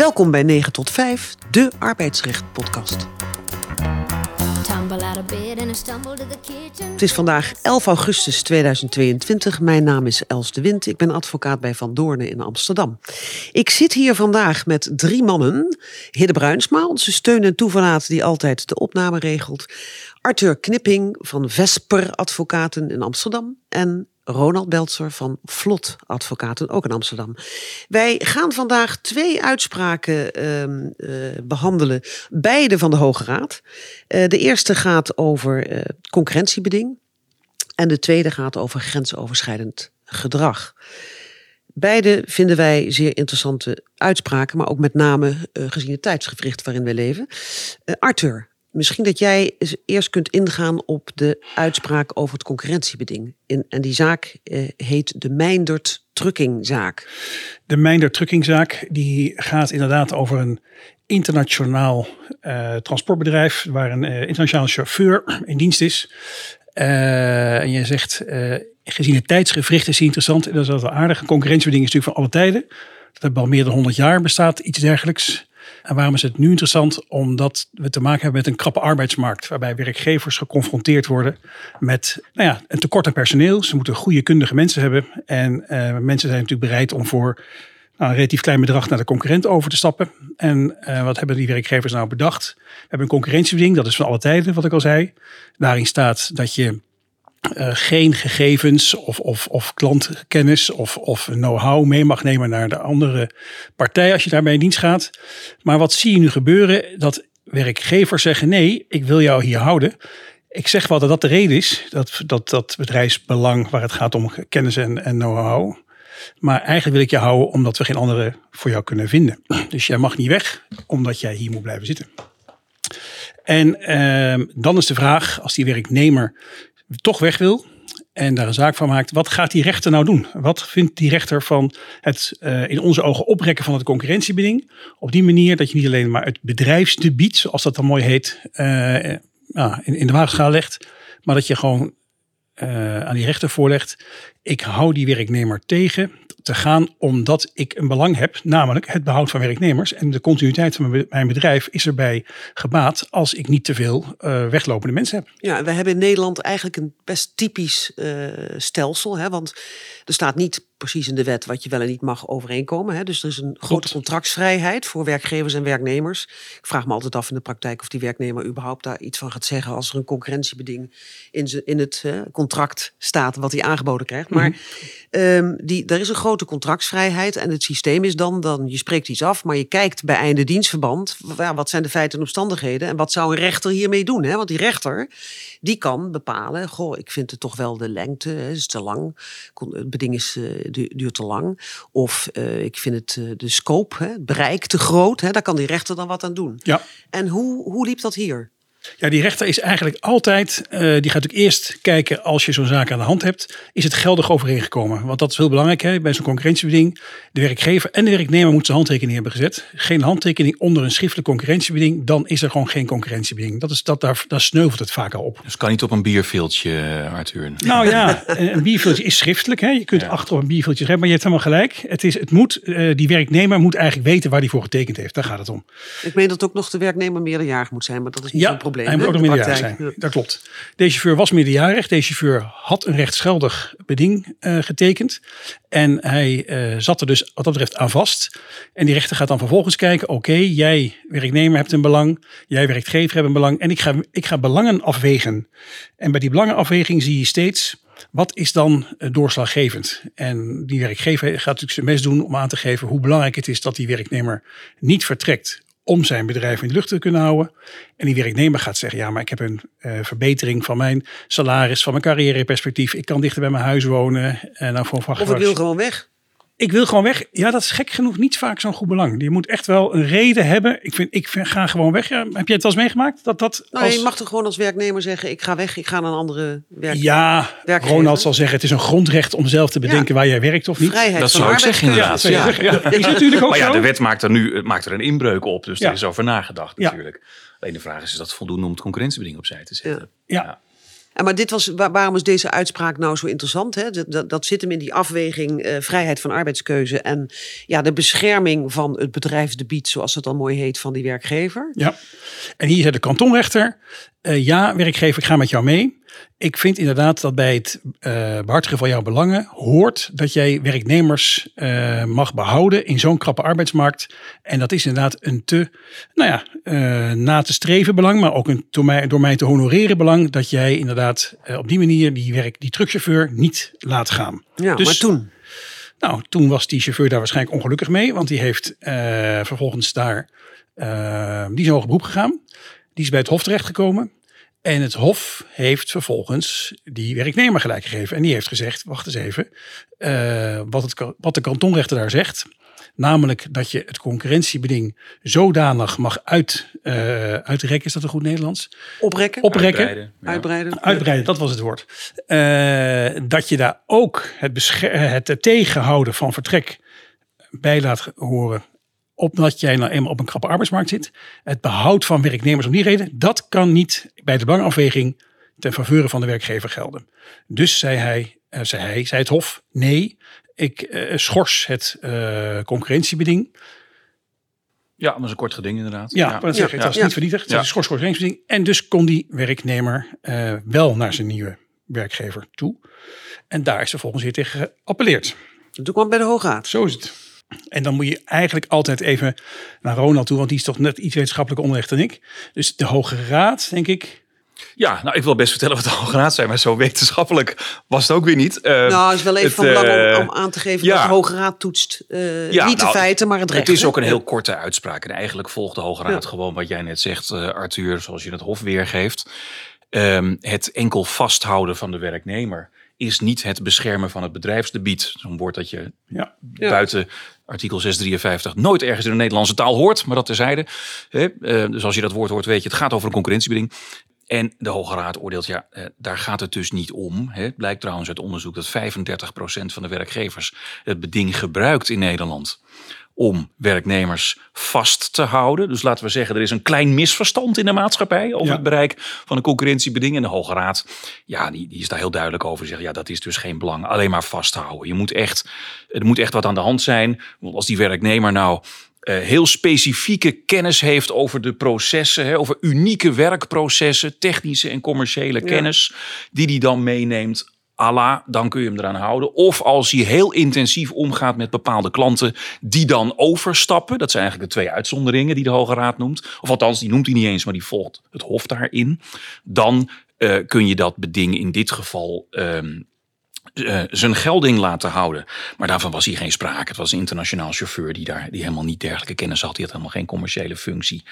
Welkom bij 9 tot 5, de arbeidsrecht podcast. Het is vandaag 11 augustus 2022. Mijn naam is Els de Wind. Ik ben advocaat bij Van Doornen in Amsterdam. Ik zit hier vandaag met drie mannen. Hidde Bruinsma, onze steun en toeverlaat die altijd de opname regelt. Arthur Knipping van Vesper Advocaten in Amsterdam. En Ronald Beltzer van Vlot Advocaten, ook in Amsterdam. Wij gaan vandaag twee uitspraken ehm, eh, behandelen, beide van de Hoge Raad. Eh, de eerste gaat over eh, concurrentiebeding en de tweede gaat over grensoverschrijdend gedrag. Beide vinden wij zeer interessante uitspraken, maar ook met name gezien het tijdsgevricht waarin we leven. Arthur, Misschien dat jij eerst kunt ingaan op de uitspraak over het concurrentiebeding. In, en die zaak eh, heet de Meindert Truckingzaak. De Meindert Truckingzaak die gaat inderdaad over een internationaal uh, transportbedrijf waar een uh, internationaal chauffeur in dienst is. En je zegt, gezien het tijdsgevricht is interessant en dat is wel aardig. Een concurrentiebeding is natuurlijk van alle tijden. Dat hebben al meer dan 100 jaar bestaat, iets dergelijks. En waarom is het nu interessant? Omdat we te maken hebben met een krappe arbeidsmarkt. Waarbij werkgevers geconfronteerd worden met nou ja, een tekort aan personeel. Ze moeten goede kundige mensen hebben. En uh, mensen zijn natuurlijk bereid om voor nou, een relatief klein bedrag naar de concurrent over te stappen. En uh, wat hebben die werkgevers nou bedacht? We hebben een concurrentiebeding, dat is van alle tijden, wat ik al zei. Daarin staat dat je uh, geen gegevens of, of, of klantkennis of, of know-how mee mag nemen naar de andere partij als je daarbij in dienst gaat. Maar wat zie je nu gebeuren? Dat werkgevers zeggen: nee, ik wil jou hier houden. Ik zeg wel dat dat de reden is, dat, dat, dat bedrijfsbelang waar het gaat om kennis en, en know-how. Maar eigenlijk wil ik je houden omdat we geen andere voor jou kunnen vinden. Dus jij mag niet weg, omdat jij hier moet blijven zitten. En uh, dan is de vraag, als die werknemer toch weg wil en daar een zaak van maakt, wat gaat die rechter nou doen? Wat vindt die rechter van het uh, in onze ogen oprekken van het concurrentiebeding? Op die manier dat je niet alleen maar het bedrijfsdebiet, zoals dat dan mooi heet, uh, in, in de waagschaal legt, maar dat je gewoon uh, aan die rechter voorlegt, ik hou die werknemer tegen te gaan omdat ik een belang heb, namelijk het behoud van werknemers. En de continuïteit van mijn bedrijf is erbij gebaat als ik niet te veel uh, weglopende mensen heb. Ja, we hebben in Nederland eigenlijk een best typisch uh, stelsel. Hè? Want er staat niet precies in de wet wat je wel en niet mag overeenkomen. Hè? Dus er is een grote contractsvrijheid voor werkgevers en werknemers. Ik vraag me altijd af in de praktijk of die werknemer überhaupt daar iets van gaat zeggen als er een concurrentiebeding in, in het uh, contract staat wat hij aangeboden krijgt. Maar mm -hmm. um, die, er is een grote contractsvrijheid en het systeem is dan, dan je spreekt iets af, maar je kijkt bij einde dienstverband, ja, wat zijn de feiten en omstandigheden en wat zou een rechter hiermee doen? Hè? Want die rechter, die kan bepalen, goh, ik vind het toch wel de lengte, hè, is te lang, het beding is, uh, duurt te lang. Of uh, ik vind het uh, de scope, hè, het bereik te groot, hè, daar kan die rechter dan wat aan doen. Ja. En hoe, hoe liep dat hier? Ja, die rechter is eigenlijk altijd, uh, die gaat natuurlijk eerst kijken als je zo'n zaak aan de hand hebt, is het geldig overeengekomen? Want dat is heel belangrijk hè, bij zo'n concurrentiebeding. De werkgever en de werknemer moeten zijn handtekening hebben gezet. Geen handtekening onder een schriftelijk concurrentiebeding, dan is er gewoon geen concurrentiebeding. Dat is, dat, daar, daar sneuvelt het vaak al op. Dus kan niet op een bierveeltje, Arthur? Nou ja, een bierveeltje is schriftelijk. Hè. Je kunt ja. achter op een bierveeltje schrijven, maar je hebt helemaal gelijk. Het is, het moet, uh, die werknemer moet eigenlijk weten waar hij voor getekend heeft. Daar gaat het om. Ik meen dat ook nog de werknemer meerderjarig moet zijn, maar dat is niet ja. zo'n probleem. Hij moet ook nog meerderjarig zijn. Dat klopt. Deze chauffeur was meerderjarig. Deze chauffeur had een rechtsgeldig beding uh, getekend. En hij uh, zat er dus wat dat betreft aan vast. En die rechter gaat dan vervolgens kijken. Oké, okay, jij werknemer hebt een belang. Jij werkgever hebt een belang. En ik ga, ik ga belangen afwegen. En bij die belangenafweging zie je steeds... Wat is dan doorslaggevend? En die werkgever gaat natuurlijk zijn best doen om aan te geven hoe belangrijk het is dat die werknemer niet vertrekt om zijn bedrijf in de lucht te kunnen houden. En die werknemer gaat zeggen, ja, maar ik heb een uh, verbetering van mijn salaris, van mijn carrièreperspectief. Ik kan dichter bij mijn huis wonen. En dan voor of ik wil gewoon weg. Ik wil gewoon weg. Ja, dat is gek genoeg niet vaak zo'n goed belang. Je moet echt wel een reden hebben. Ik vind, ik vind, ga gewoon weg. Ja, heb je het wel eens meegemaakt? Dat, dat nou, als... Je mag toch gewoon als werknemer zeggen, ik ga weg, ik ga naar een andere werk. Ja, werkgever. Ronald zal zeggen, het is een grondrecht om zelf te bedenken ja. waar jij werkt of niet. Vrijheid dat zou ik zeggen inderdaad. Ja, ja. ja. is natuurlijk ook maar ja, zo. de wet maakt er nu maakt er een inbreuk op, dus er is over nagedacht natuurlijk. Alleen de vraag is, is dat voldoende om het concurrentiebeding opzij te zetten? ja. En maar dit was, waar- waarom is deze uitspraak nou zo interessant? Hè? Dat, dat, dat zit hem in die afweging eh, vrijheid van arbeidskeuze en ja, de bescherming van het bedrijfsdebiet, zoals het dan mooi heet, van die werkgever. Ja, en hier zei de kantonrechter, eh, ja werkgever, ik ga met jou mee. Ik vind inderdaad dat bij het eh behartigen van jouw belangen hoort dat jij werknemers eh, mag behouden in zo'n krappe arbeidsmarkt. En dat is inderdaad een te, nou ja, eh, na te streven belang, maar ook een door mij, door mij te honoreren belang dat jij inderdaad op die manier die, werk, die truckchauffeur niet laat gaan. Ja, Dus- maar toen. Nou, toen was die chauffeur daar waarschijnlijk ongelukkig mee, want die heeft vervolgens daar, die is hoger beroep gegaan. Die is bij het hof terechtgekomen. En het hof heeft vervolgens die werknemer gelijk gegeven. En die heeft gezegd, wacht eens even, eh, wat, het, wat de kantonrechter daar zegt. Namelijk dat je het concurrentiebeding zodanig mag uit, eh uitrekken, is dat een goed Nederlands? Oprekken, Oprekken. Uitbreiden, ja. uitbreiden. Uitbreiden, dat was het woord. Eh, dat je daar ook het, het tegenhouden van vertrek bij laat horen. Omdat jij nou eenmaal op een krappe arbeidsmarkt zit. Het behoud van werknemers om die reden. Dat kan niet bij de belangafweging ten faveur van de werkgever gelden. Dus zei hij, eh, zei hij, zei het Hof, nee, ik eh, schors het eh, concurrentiebeding. Ja, dat is een kort geding inderdaad. Ja, maar dat zeg het was ja. niet vernietigd. Het Ja. was een schorschoringsbeding. En dus kon die werknemer eh, wel naar zijn nieuwe werkgever toe. En daar is vervolgens weer tegen geappelleerd. Toen kwam het bij de Hoge Raad. Zo is het. En dan moet je eigenlijk altijd even naar Ronald toe, want die is toch net iets wetenschappelijk onderlegd dan ik. Dus de Hoge Raad, denk ik. Ja, nou, ik wil best vertellen wat de Hoge Raad zijn, maar zo wetenschappelijk was het ook weer niet. Eh, Nou, het is wel even het, van belang eh, om, om aan te geven ja. dat de Hoge Raad toetst eh, Ja, niet de nou, feiten, maar het recht. Het is hè? ook een heel korte uitspraak. En eigenlijk volgt de Hoge Raad Ja. gewoon wat jij net zegt, Arthur, zoals je het Hof weergeeft. Ehm, het enkel vasthouden van de werknemer is niet het beschermen van het bedrijfsdebiet. Zo'n woord dat je Ja. Ja. buiten artikel 653 nooit ergens in de Nederlandse taal hoort, maar dat terzijde. Eh, dus als je dat woord hoort, weet je, het gaat over een concurrentiebeding. En de Hoge Raad oordeelt, ja, eh, daar gaat het dus niet om. Hè. Blijkt trouwens uit onderzoek dat 35% van de werkgevers het beding gebruikt in Nederland om werknemers vast te houden. Dus laten we zeggen, er is een klein misverstand in de maatschappij over Ja. het bereik van een concurrentiebeding. En de Hoge Raad, ja, die, die is daar heel duidelijk over. Zeggen, ja, dat is dus geen belang. Alleen maar vasthouden. Je moet echt, er moet echt wat aan de hand zijn. Want als die werknemer nou eh, heel specifieke kennis heeft over de processen, hè, over unieke werkprocessen, technische en commerciële kennis, die die dan meeneemt. Allah, dan kun je hem eraan houden. Of als hij heel intensief omgaat met bepaalde klanten die dan overstappen. Dat zijn eigenlijk de twee uitzonderingen die de Hoge Raad noemt. Of althans, die noemt hij niet eens, maar die volgt het Hof daarin. Dan eh, kun je dat beding in dit geval ehm, eh, zijn gelding laten houden. Maar daarvan was hier geen sprake. Het was een internationaal chauffeur die daar die helemaal niet dergelijke kennis had. Die had helemaal geen commerciële functie.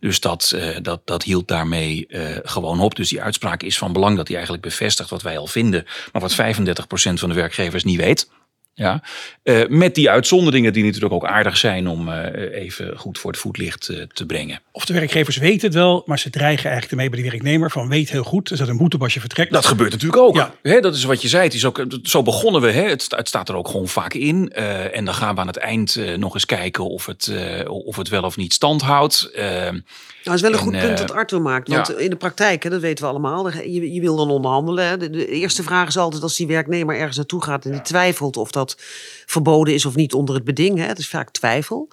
Dus dat, eh, dat, dat hield daarmee eh, gewoon op. Dus die uitspraak is van belang dat hij eigenlijk bevestigt wat wij al vinden. Maar wat 35% van de werkgevers niet weet. Ja, Eh, met die uitzonderingen die natuurlijk ook aardig zijn om eh, even goed voor het voetlicht eh, te brengen. Of de werkgevers weten het wel, maar ze dreigen eigenlijk ermee bij de werknemer van weet heel goed, er zat een boete als je vertrekt. Dat gebeurt natuurlijk ook. Ja. Hè, dat is wat je zei. Het is ook, zo begonnen we. Hè. Het, sta- het staat er ook gewoon vaak in. Eh, en dan gaan we aan het eind nog eens kijken of het, eh, of het wel of niet stand houdt. Eh, Nou, dat is wel een En, goed punt dat Arthur maakt. Want ja. in de praktijk, hè, dat weten we allemaal, je, je wil dan onderhandelen. hè. De, de eerste vraag is altijd als die werknemer ergens naartoe gaat en die twijfelt of dat verboden is of niet onder het beding. Hè, het is vaak twijfel.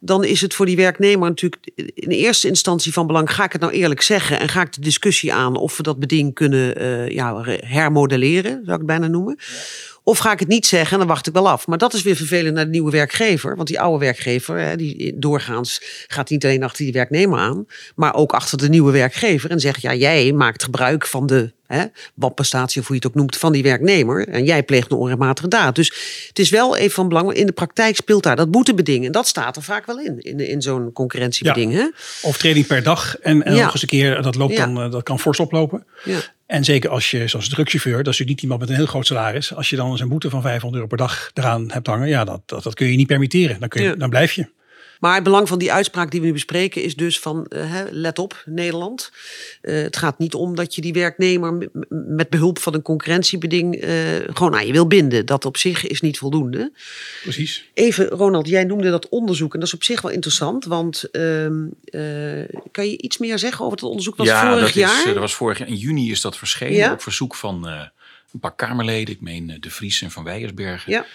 Dan is het voor die werknemer natuurlijk in eerste instantie van belang, ga ik het nou eerlijk zeggen en ga ik de discussie aan of we dat beding kunnen eh, ja, hermodelleren, zou ik het bijna noemen. Of ga ik het niet zeggen en dan wacht ik wel af. Maar dat is weer vervelend naar de nieuwe werkgever. Want die oude werkgever, hè, die doorgaans gaat niet alleen achter die werknemer aan, maar ook achter de nieuwe werkgever. En zegt, ja, jij maakt gebruik van de hè, wanprestatie, of hoe je het ook noemt, van die werknemer. En jij pleegt een onrechtmatige daad. Dus het is wel even van belang. In de praktijk speelt daar dat boetebeding. En dat staat er vaak wel in, in, in zo'n concurrentiebeding. Hè? Overtreding per dag en, en Ja. nog eens een keer, dat, loopt Ja. dan, eh, dat kan fors oplopen. En zeker als je, zoals drugschauffeur, dat is natuurlijk niet iemand met een heel groot salaris. Als je dan eens een boete van 500 euro per dag eraan hebt hangen, ja, dat, dat, dat kun je niet permitteren. Dan, kun je, Ja. dan blijf je. Maar het belang van die uitspraak die we nu bespreken is dus van, uh, let op, Nederland. Uh, het gaat niet om dat je die werknemer met behulp van een concurrentiebeding uh, gewoon aan je wil binden. Dat op zich is niet voldoende. Precies. Even, Ronald, jij noemde dat onderzoek en dat is op zich wel interessant. Want ehm, kan je iets meer zeggen over het onderzoek? Was ja, vorig dat jaar? Is, dat was vorig jaar. In juni is dat verschenen ja? op verzoek van een paar Kamerleden. Ik meen De Vries en Van Weijersbergen. Ja.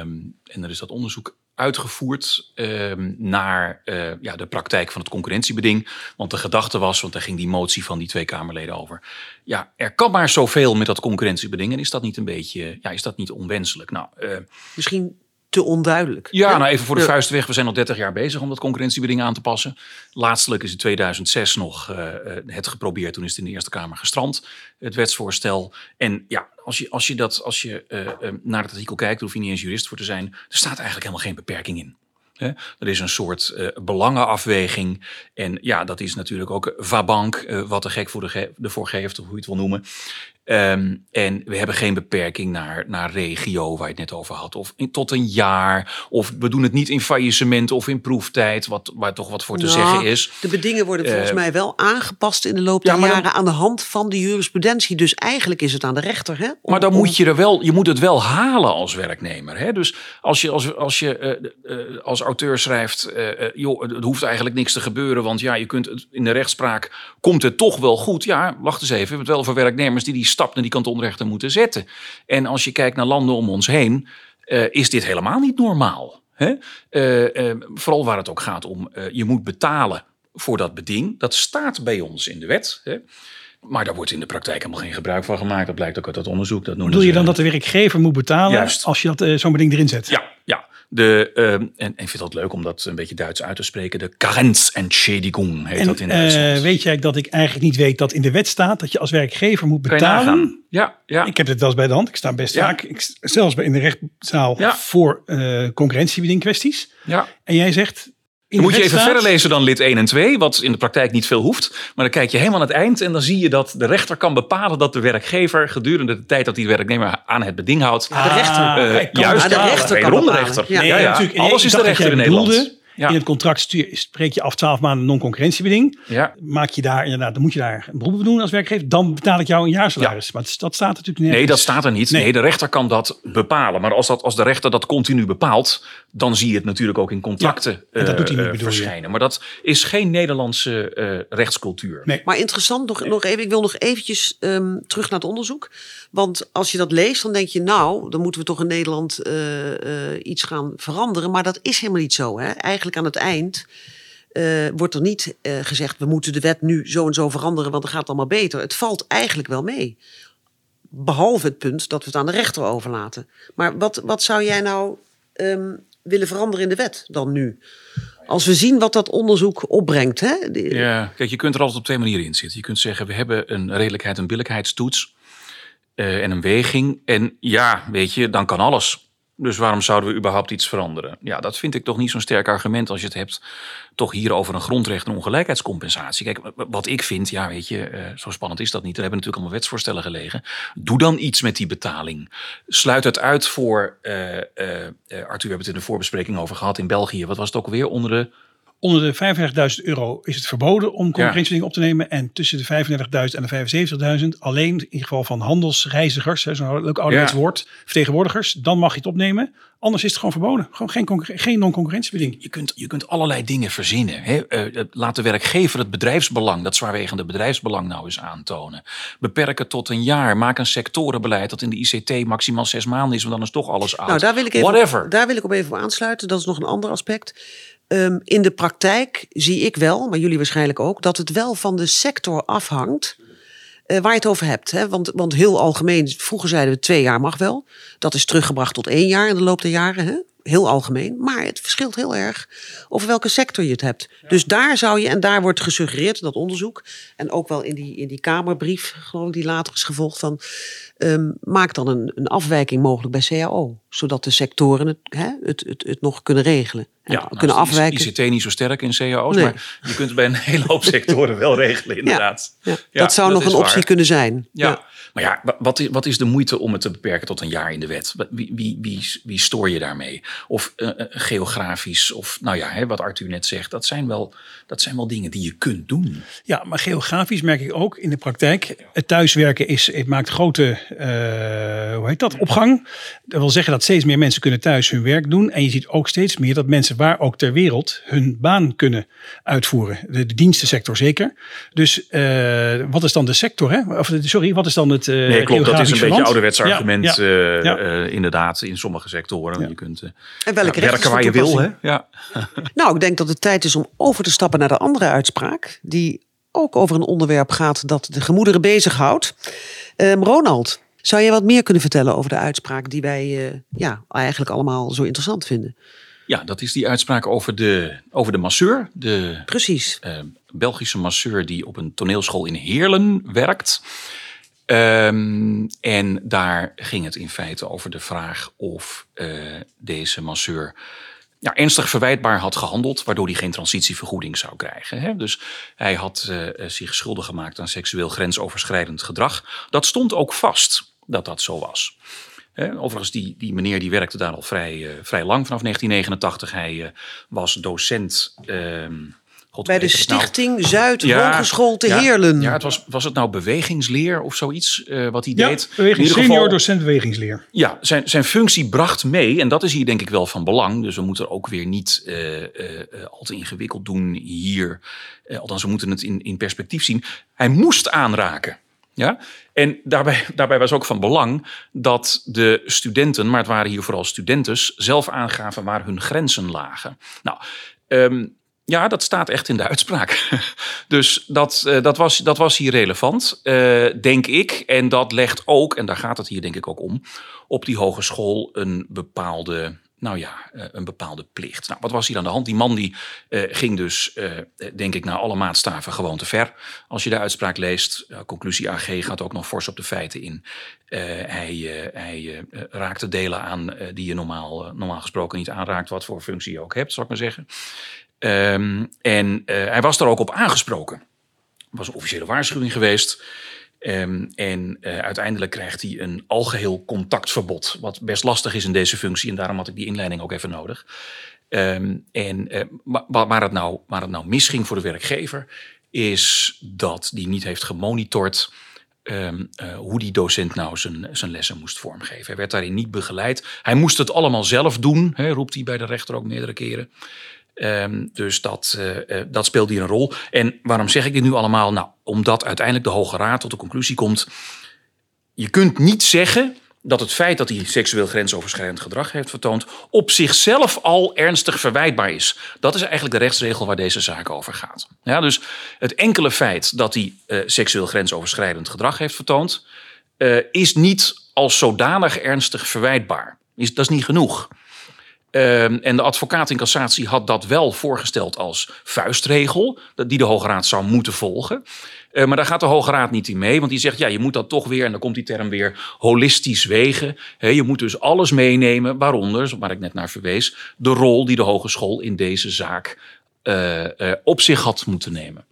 Um, en er is dat onderzoek uitgevoerd um, naar uh, ja, de praktijk van het concurrentiebeding. Want de gedachte was, want daar ging die motie van die twee Kamerleden over. Ja, er kan maar zoveel met dat concurrentiebeding. En is dat niet een beetje, ja, is dat niet onwenselijk? Nou, uh, Misschien te onduidelijk. Ja, nou even voor de vuist weg. We zijn al 30 jaar bezig om dat concurrentiebeding aan te passen. Laatstelijk is in 2006 nog uh, het geprobeerd. Toen is het in de Eerste Kamer gestrand, het wetsvoorstel. En ja, als je, als je, dat, als je uh, naar het artikel kijkt, hoef je niet eens jurist voor te zijn. Er staat eigenlijk helemaal geen beperking in. He, er is een soort uh, belangenafweging. En ja, dat is natuurlijk ook vabank, uh, wat de gek voor de ge ervoor geeft, of hoe je het wil noemen. Um, en we hebben geen beperking naar, naar regio, waar je het net over had. Of in, tot een jaar. Of we doen het niet in faillissement of in proeftijd. Wat, waar toch wat voor te zeggen is. De bedingen worden volgens uh, mij wel aangepast in de loop der ja, jaren. Dan, aan de hand van de jurisprudentie. Dus eigenlijk is het aan de rechter. Hè, om, maar dan om, moet je er wel, je moet het wel halen als werknemer. Hè? Dus als je als, als, je, uh, als auteur schrijft. joh, het hoeft eigenlijk niks te gebeuren. Want ja, je kunt het, in de rechtspraak komt het toch wel goed. Ja, wacht eens even. We hebben het wel voor werknemers die die stap naar die kantonrechter moeten zetten. En als je kijkt naar landen om ons heen, uh, is dit helemaal niet normaal. Hè? Uh, uh, vooral waar het ook gaat om, je moet betalen voor dat beding. Dat staat bij ons in de wet. Hè? Maar daar wordt in de praktijk helemaal geen gebruik van gemaakt. Dat blijkt ook uit dat onderzoek. Dat Bedoel je dan dat de werkgever moet betalen Juist. als je dat zo'n beding erin zet? Ja, ja. De, uh, en, en ik vind dat leuk om dat een beetje Duits uit te spreken. De Karenzentschädigung heet en, dat in Duitsland. Uh, weet jij dat ik eigenlijk niet weet dat in de wet staat dat je als werkgever moet betalen? Ja, ja. Ik heb het wel eens bij de hand. Ik sta best ja. vaak, ik, zelfs in de rechtszaal, ja. voor uh, concurrentiebeding kwesties. Ja. En jij zegt, dan moet je even verder lezen dan lid 1 en 2, wat in de praktijk niet veel hoeft. Maar dan kijk je helemaal aan het eind en dan zie je dat de rechter kan bepalen dat de werkgever gedurende de tijd dat die werknemer aan het beding houdt. Ah, de rechter. Uh, juist, de rechter kan de bepalen. rechter. Ja, ja, ja, ja. Alles is de rechter in Nederland. Ja. In het contract spreek je af 12 maanden non-concurrentiebeding. Ja. Maak je daar inderdaad, dan moet je daar een beroep op doen als werkgever. Dan betaal ik jou een jaarsalaris. Ja. Maar dat staat natuurlijk nergens. Nee, dat staat er niet. Nee. nee. de rechter kan dat bepalen. Maar als, dat, als de rechter dat continu bepaalt, dan zie je het natuurlijk ook in contracten ja, en dat doet hij niet, uh, verschijnen. Maar dat is geen Nederlandse uh, rechtscultuur. Nee. Maar interessant, nog, nee. nog even, ik wil nog eventjes um, terug naar het onderzoek. Want als je dat leest, dan denk je, nou, dan moeten we toch in Nederland uh, iets gaan veranderen. Maar dat is helemaal niet zo. Hè? Eigenlijk aan het eind uh, wordt er niet gezegd, we moeten de wet nu zo en zo veranderen, want dan gaat het allemaal beter. Het valt eigenlijk wel mee. Behalve het punt dat we het aan de rechter overlaten. Maar wat, wat zou jij nou um, willen veranderen in de wet dan nu? Als we zien wat dat onderzoek opbrengt. Hè? Ja, kijk, je kunt er altijd op twee manieren in zitten. Je kunt zeggen, we hebben een redelijkheid- en billijkheidstoets. Uh, en een weging. En ja, weet je, dan kan alles. Dus waarom zouden we überhaupt iets veranderen? Ja, dat vind ik toch niet zo'n sterk argument als je het hebt toch hier over een grondrecht en ongelijkheidscompensatie. Kijk, wat ik vind, ja, weet je, uh, zo spannend is dat niet. Er hebben natuurlijk allemaal wetsvoorstellen gelegen. Doe dan iets met die betaling. Sluit het uit voor, uh, Arthur, we hebben het in de voorbespreking over gehad in België. Wat was het ook alweer onder de Onder de 35.000 euro is het verboden om concurrentiebeding op te nemen. En tussen de 35.000 en de 75.000 alleen in ieder geval van handelsreizigers, zo'n leuk ouderwets ja. woord, vertegenwoordigers, dan mag je het opnemen. Anders is het gewoon verboden. Gewoon geen, geen non-concurrentiebeding. Je kunt, je kunt allerlei dingen verzinnen. Hè? Uh, laat de werkgever het bedrijfsbelang, dat zwaarwegende bedrijfsbelang nou eens aantonen. Beperk het tot een jaar. Maak een sectorenbeleid dat in de ICT maximaal zes maanden is, want dan is toch alles oud. Nou, daar wil ik even, Whatever. Daar wil ik op even op aansluiten. Dat is nog een ander aspect. Um, in de praktijk zie ik wel, maar jullie waarschijnlijk ook, dat het wel van de sector afhangt uh, waar je het over hebt. Hè? Want, want heel algemeen, vroeger zeiden we twee jaar mag wel. Dat is teruggebracht tot één jaar in de loop der jaren. Hè? Heel algemeen. Maar het verschilt heel erg over welke sector je het hebt. Ja. Dus daar zou je, en daar wordt gesuggereerd, dat onderzoek, en ook wel in die, in die Kamerbrief, geloof ik, die later is gevolgd van. Um, maak dan een, een afwijking mogelijk bij CAO. Zodat de sectoren het, hè, het, het, het nog kunnen regelen. En Ja, kunnen nou is afwijken. ICT niet zo sterk in cao's, Nee. maar je kunt het bij een hele hoop sectoren wel regelen, inderdaad. Ja, Ja, dat zou dat nog een optie waar. kunnen zijn. Ja. maar ja, wa- wat is, wat is de moeite om het te beperken tot een jaar in de wet? Wat- Wie, wie, wie, wie stoor je daarmee? Of eh, eh, geografisch, of nou ja, hè, wat Arthur net zegt, dat zijn, wel, dat zijn wel dingen die je kunt doen. Ja, maar geografisch merk ik ook in de praktijk. Het thuiswerken is, het maakt grote, eh, hoe heet dat, opgang. Dat wil zeggen dat steeds meer mensen kunnen thuis hun werk doen. En je ziet ook steeds meer dat mensen waar ook ter wereld hun baan kunnen uitvoeren. De, de dienstensector zeker. Dus eh, wat is dan de sector? Hè? Of, sorry, wat is dan het eh Nee, klopt. Dat is een beetje ouderwets argument, ja. eh, Ja. eh, inderdaad, in sommige sectoren. Ja. Je kunt En welke werken waar je wil. Hè? Ja. Nou, ik denk dat het tijd is om over te stappen naar de andere uitspraak. Die ook over een onderwerp gaat dat de gemoederen bezighoudt. Ehm Ronald, zou je wat meer kunnen vertellen over de uitspraak die wij eh, ja, eigenlijk allemaal zo interessant vinden? ja, dat is die uitspraak over de, over de masseur. De Precies. eh, Belgische masseur die op een toneelschool in Heerlen werkt. Ehm, en daar ging het in feite over de vraag of eh, deze masseur ja, ernstig verwijtbaar had gehandeld, waardoor hij geen transitievergoeding zou krijgen. Hè? Dus hij had eh, zich schuldig gemaakt aan seksueel grensoverschrijdend gedrag. Dat stond ook vast dat dat zo was. Hè, overigens, die, die meneer die werkte daar al vrij, eh, vrij lang, vanaf 1989. Hij eh, was docent. ehm, God, Bij de nou? Stichting Zuid Ja, Hogeschool te ja, Heerlen. Ja, het was, was het nou bewegingsleer of zoiets eh, wat hij Ja, deed? beweging, In ieder senior geval- docent bewegingsleer. ja, zijn, zijn functie bracht mee, en dat is hier denk ik wel van belang. Dus we moeten ook weer niet eh, eh, eh, al te ingewikkeld doen hier. Althans, we moeten het in, in perspectief zien. Hij moest aanraken. Ja? En daarbij, daarbij was ook van belang dat de studenten, maar het waren hier vooral studentes, zelf aangaven waar hun grenzen lagen. Nou, ehm, ja, dat staat echt in de uitspraak. Dus dat, eh, dat, was, dat was hier relevant, eh, denk ik. En dat legt ook, en daar gaat het hier denk ik ook om, op die hogeschool een bepaalde, nou ja, eh, een bepaalde plicht. Nou, wat was hier aan de hand? Die man die eh, ging dus, eh, denk ik, naar alle maatstaven gewoon te ver. Als je de uitspraak leest, conclusie AG gaat ook nog fors op de feiten in. Hij hij raakte delen aan die je normaal, normaal gesproken niet aanraakt, wat voor functie je ook hebt, zal ik maar zeggen. Ehm, en hij was daar ook op aangesproken. Er was een officiële waarschuwing geweest. Ehm, en eh, uiteindelijk krijgt hij een algeheel contactverbod. Wat best lastig is in deze functie. En daarom had ik die inleiding ook even nodig. Ehm, en wa- waar, het nou, waar het nou misging voor de werkgever. Is dat die niet heeft gemonitord. ehm, eh, hoe die docent nou zijn, zijn lessen moest vormgeven. Hij werd daarin niet begeleid. Hij moest het allemaal zelf doen, roept hij bij de rechter ook meerdere keren. Ehm, dus dat, eh, eh, dat speelt hier een rol. En waarom zeg ik dit nu allemaal? Nou, omdat uiteindelijk de Hoge Raad tot de conclusie komt. Je kunt niet zeggen dat het feit dat hij seksueel grensoverschrijdend gedrag heeft vertoond. op zichzelf al ernstig verwijtbaar is. Dat is eigenlijk de rechtsregel waar deze zaak over gaat. Ja, dus het enkele feit dat hij eh, seksueel grensoverschrijdend gedrag heeft vertoond. is niet als zodanig ernstig verwijtbaar. Is, dat is niet genoeg. Ehm, en de advocaat in cassatie had dat wel voorgesteld als vuistregel, die de Hoge Raad zou moeten volgen. Eh, maar daar gaat de Hoge Raad niet in mee, want die zegt ja, je moet dat toch weer, en dan komt die term weer, holistisch wegen. Je moet dus alles meenemen, waaronder, waar ik net naar verwees, de rol die de hogeschool in deze zaak eh, eh, op zich had moeten nemen.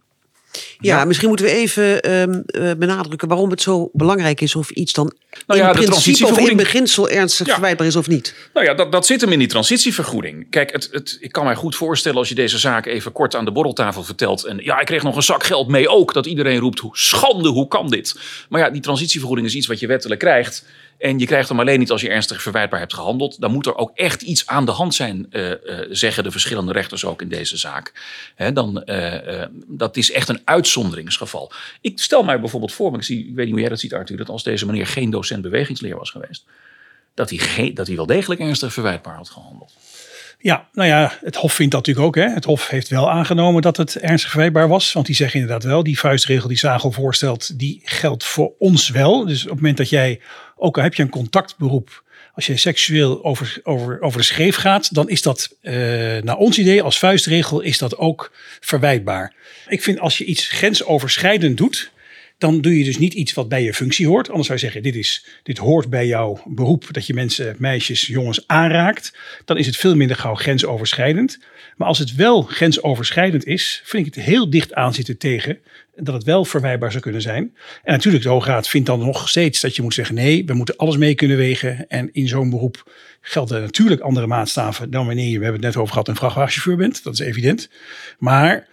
Ja, Ja. misschien moeten we even ehm, eh, benadrukken waarom het zo belangrijk is of iets dan Nou ja, in principe of in beginsel ernstig Ja. verwijtbaar is of niet. Nou ja, dat, dat zit hem in die transitievergoeding. Kijk, het, het, ik kan mij goed voorstellen als je deze zaak even kort aan de borreltafel vertelt. En ja, ik kreeg nog een zak geld mee ook. Dat iedereen roept, schande, hoe kan dit? Maar ja, die transitievergoeding is iets wat je wettelijk krijgt. En je krijgt hem alleen niet als je ernstig verwijtbaar hebt gehandeld. Dan moet er ook echt iets aan de hand zijn, eh, eh, zeggen de verschillende rechters ook in deze zaak. Dan, eh, dat is echt een uitzonderingsgeval. Ik stel mij bijvoorbeeld voor, ik, zie, ik weet niet hoe jij dat ziet Arthur, dat als deze meneer geen docent bewegingsleer was geweest dat hij, dat hij wel degelijk ernstig verwijtbaar had gehandeld. Ja, nou ja, het Hof vindt dat natuurlijk ook. Hè. Het Hof heeft wel aangenomen dat het ernstig verwijtbaar was. Want die zeggen inderdaad wel, die vuistregel die Zagel voorstelt, die geldt voor ons wel. Dus op het moment dat jij, ook al heb je een contactberoep, als je seksueel over, over, over de schreef gaat, dan is dat eh, naar ons idee als vuistregel is dat ook verwijtbaar. Ik vind als je iets grensoverschrijdend doet, dan doe je dus niet iets wat bij je functie hoort. Anders zou je zeggen, dit, is, dit hoort bij jouw beroep, dat je mensen, meisjes, jongens aanraakt. Dan is het veel minder gauw grensoverschrijdend. Maar als het wel grensoverschrijdend is, vind ik het heel dicht aan zitten tegen dat het wel verwijbaar zou kunnen zijn. En natuurlijk, de Hoge vindt dan nog steeds dat je moet zeggen, nee, we moeten alles mee kunnen wegen. En in zo'n beroep gelden natuurlijk andere maatstaven dan wanneer je, we hebben het net over gehad, een vrachtwagenchauffeur bent. Dat is evident. Maar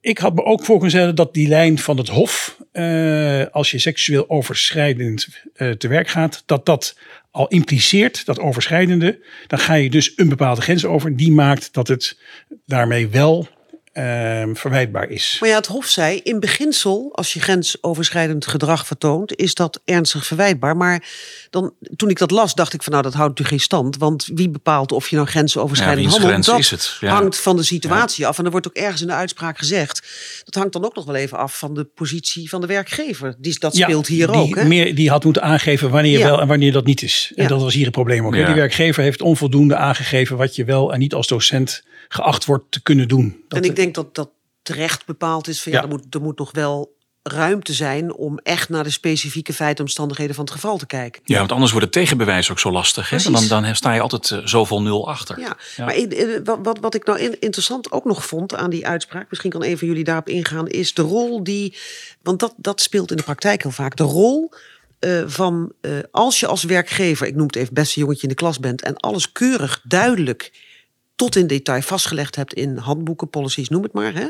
ik had me ook voor kunnen stellen dat die lijn van het Hof, uh, als je seksueel overschrijdend uh, te werk gaat, dat dat al impliceert, dat overschrijdende, dan ga je dus een bepaalde grens over. Die maakt dat het daarmee wel uh, verwijtbaar is. Maar ja, het Hof zei, in beginsel, als je grensoverschrijdend gedrag vertoont, is dat ernstig verwijtbaar. Maar dan, toen ik dat las, dacht ik van nou, dat houdt natuurlijk geen stand. Want wie bepaalt of je nou grensoverschrijdend ja, handelt? Dat is het? Ja. hangt van de situatie af. En er wordt ook ergens in de uitspraak gezegd, dat hangt dan ook nog wel even af van de positie van de werkgever. Die, dat speelt hier die, ook. Hè? Meer, die had moeten aangeven wanneer wel en wanneer dat niet is. En dat was hier het probleem ook. Die werkgever heeft onvoldoende aangegeven wat je wel en niet als docent geacht wordt te kunnen doen. Dat en ik denk dat dat terecht bepaald is van ja, Er, moet, er moet nog wel ruimte zijn om echt naar de specifieke feiten omstandigheden van het geval te kijken. Ja, want anders wordt het tegenbewijs ook zo lastig. Hè? Dan, dan sta je altijd uh, zoveel nul achter. Ja, maar uh, wat, wat ik nou interessant ook nog vond aan die uitspraak, misschien kan een van jullie daarop ingaan, is de rol die, want dat, dat speelt in de praktijk heel vaak, de rol uh, van als je als werkgever, ik noem het even beste jongetje in de klas bent en alles keurig duidelijk tot in detail vastgelegd hebt in handboeken, policies, noem het maar. Hè?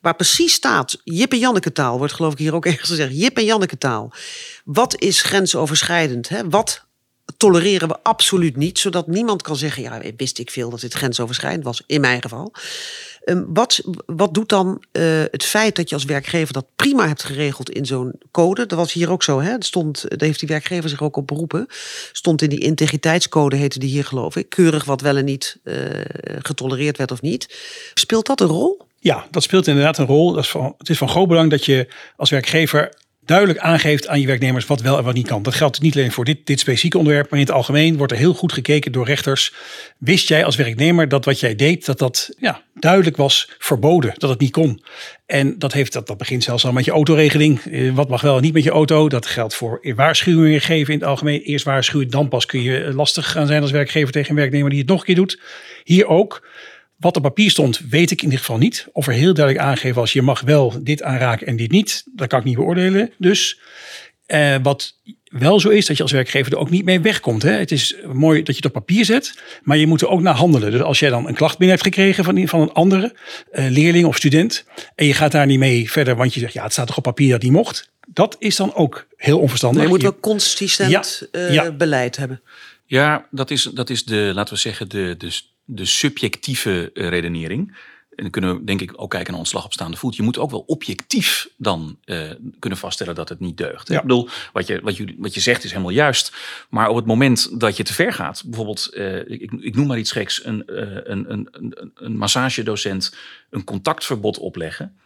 Waar precies staat, Jip en Janneke taal, wordt geloof ik hier ook ergens gezegd. Jip en Janneke taal. Wat is grensoverschrijdend? Hè? Wat tolereren we absoluut niet, zodat niemand kan zeggen, ja, wist ik veel dat dit grensoverschrijdend was, in mijn geval. Um, wat, wat doet dan uh, het feit dat je als werkgever dat prima hebt geregeld in zo'n code? Dat was hier ook zo, hè? Dat stond, daar heeft die werkgever zich ook op beroepen. Stond in die integriteitscode, heette die hier geloof ik. Keurig wat wel en niet uh, getolereerd werd of niet. Speelt dat een rol? Ja, dat speelt inderdaad een rol. Dat is van, het is van groot belang dat je als werkgever duidelijk aangeeft aan je werknemers wat wel en wat niet kan. Dat geldt niet alleen voor dit, dit specifieke onderwerp, maar in het algemeen wordt er heel goed gekeken door rechters. Wist jij als werknemer dat wat jij deed, dat dat ja, duidelijk was verboden, dat het niet kon. En dat, heeft, dat, dat begint zelfs al met je autoregeling. Eh, wat mag wel en niet met je auto. Dat geldt voor waarschuwingen geven in het algemeen. Eerst waarschuwen, dan pas kun je lastig gaan zijn als werkgever tegen een werknemer die het nog een keer doet. Hier ook. Wat op papier stond, weet ik in ieder geval niet. Of er heel duidelijk aangeven als je mag wel dit aanraken en dit niet. Dat kan ik niet beoordelen. Dus eh, wat wel zo is dat je als werkgever er ook niet mee wegkomt. Hè? Het is mooi dat je het op papier zet, maar je moet er ook naar handelen. Dus als jij dan een klacht binnen hebt gekregen van, van een andere uh, leerling of student en je gaat daar niet mee verder, want je zegt ja, het staat toch op papier dat die mocht. Dat is dan ook heel onverstandig. je moet wel consistent ja, uh, ja. beleid hebben. Ja, dat is, dat is de, laten we zeggen, de, de de subjectieve eh, redenering. En dan kunnen we denk ik ook kijken naar ontslag op staande voet. Je moet ook wel objectief dan uh, kunnen vaststellen dat het niet deugt. Ja. Ik bedoel, wat je, wat, je, wat je zegt is helemaal juist. Maar op het moment dat je te ver gaat, bijvoorbeeld, uh, ik, ik noem maar iets geks, een, uh, een, een, een, een massagedocent een contactverbod opleggen.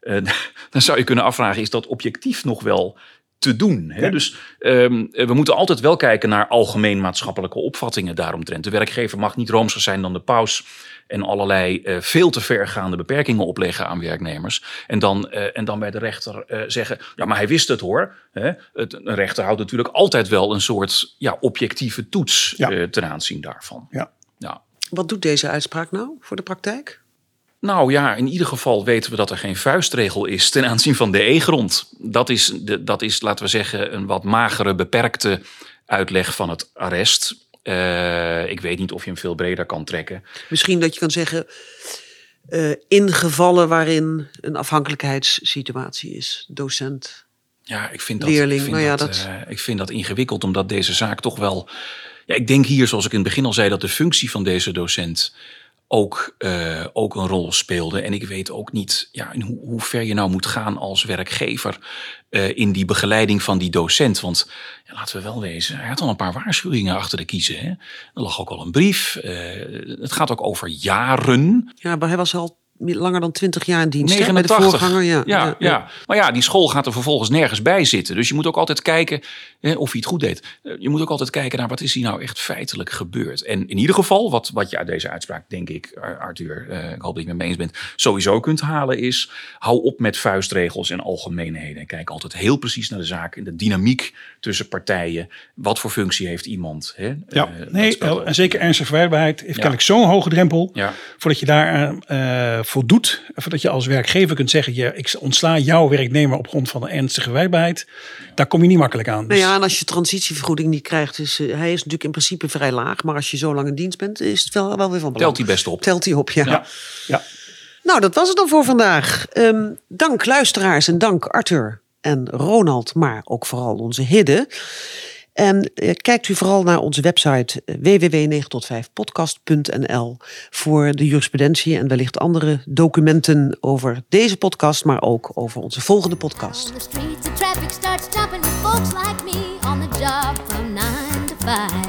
dan zou je kunnen afvragen, is dat objectief nog wel te doen. Hè? Dus um, we moeten altijd wel kijken naar algemeen maatschappelijke opvattingen daaromtrent. De werkgever mag niet roomser zijn dan de paus en allerlei uh, veel te vergaande beperkingen opleggen aan werknemers. En dan, uh, en dan bij de rechter uh, zeggen, ja, maar hij wist het hoor. Hè? Het, een rechter houdt natuurlijk altijd wel een soort ja, objectieve toets ja. ten aanzien daarvan. Ja. Ja. Wat doet deze uitspraak nou voor de praktijk? Nou ja, in ieder geval weten we dat er geen vuistregel is ten aanzien van de E-grond. Dat is, de, dat is, laten we zeggen, een wat magere, beperkte uitleg van het arrest. Uh, ik weet niet of je hem veel breder kan trekken. Misschien dat je kan zeggen, uh, in gevallen waarin een afhankelijkheidssituatie is, docent. Ja, ik vind dat, leerling. Ik vind, nou ja, dat, dat... Uh, ik vind dat ingewikkeld, omdat deze zaak toch wel. Ja, ik denk hier, zoals ik in het begin al zei, dat de functie van deze docent ook, uh, ook een rol speelde. En ik weet ook niet ja, in hoe, ver je nou moet gaan als werkgever uh, in die begeleiding van die docent. Want ja, laten we wel wezen, hij had al een paar waarschuwingen achter de kiezen. Hè? Er lag ook al een brief. Uh, het gaat ook over jaren. Ja, maar hij was al langer dan 20 jaar in dienst. hè, 89. Bij de voorganger, ja. Ja, ja, Maar ja, die school gaat er vervolgens nergens bij zitten. Dus je moet ook altijd kijken hè, of hij het goed deed. Eh, Je moet ook altijd kijken naar wat is hier nou echt feitelijk gebeurd. En in ieder geval, wat, wat je uit deze uitspraak, denk ik, Ar- Arthur, eh, ik hoop dat je het met me eens bent, sowieso kunt halen is, hou op met vuistregels en algemeenheden. En kijk altijd heel precies naar de zaak en de dynamiek tussen partijen. Wat voor functie heeft iemand? Hè? Ja, Eh, nee, en zeker ernstige verwijderbaarheid heeft Ja. kennelijk zo'n hoge drempel. Ja. Voordat je daar eh voldoet. Voordat je als werkgever kunt zeggen, je, ik ontsla jouw werknemer op grond van een ernstige verwijderbaarheid. Daar kom je niet makkelijk aan. Nou Dus- ja, en als je transitievergoeding niet krijgt, is eh, hij is natuurlijk in principe vrij laag. Maar als je zo lang in dienst bent, is het wel, wel weer van belang. Telt hij best op. Telt hij op, ja. ja, ja. Nou, dat was het dan voor vandaag. Ehm, dank luisteraars en dank Arthur en Ronald, maar ook vooral onze Hidde. En eh, kijkt u vooral naar onze website eh, www.9tot5podcast.nl voor de jurisprudentie en wellicht andere documenten over deze podcast, maar ook over onze volgende podcast. On the streets, the traffic starts with folks like me on the job from nine to five.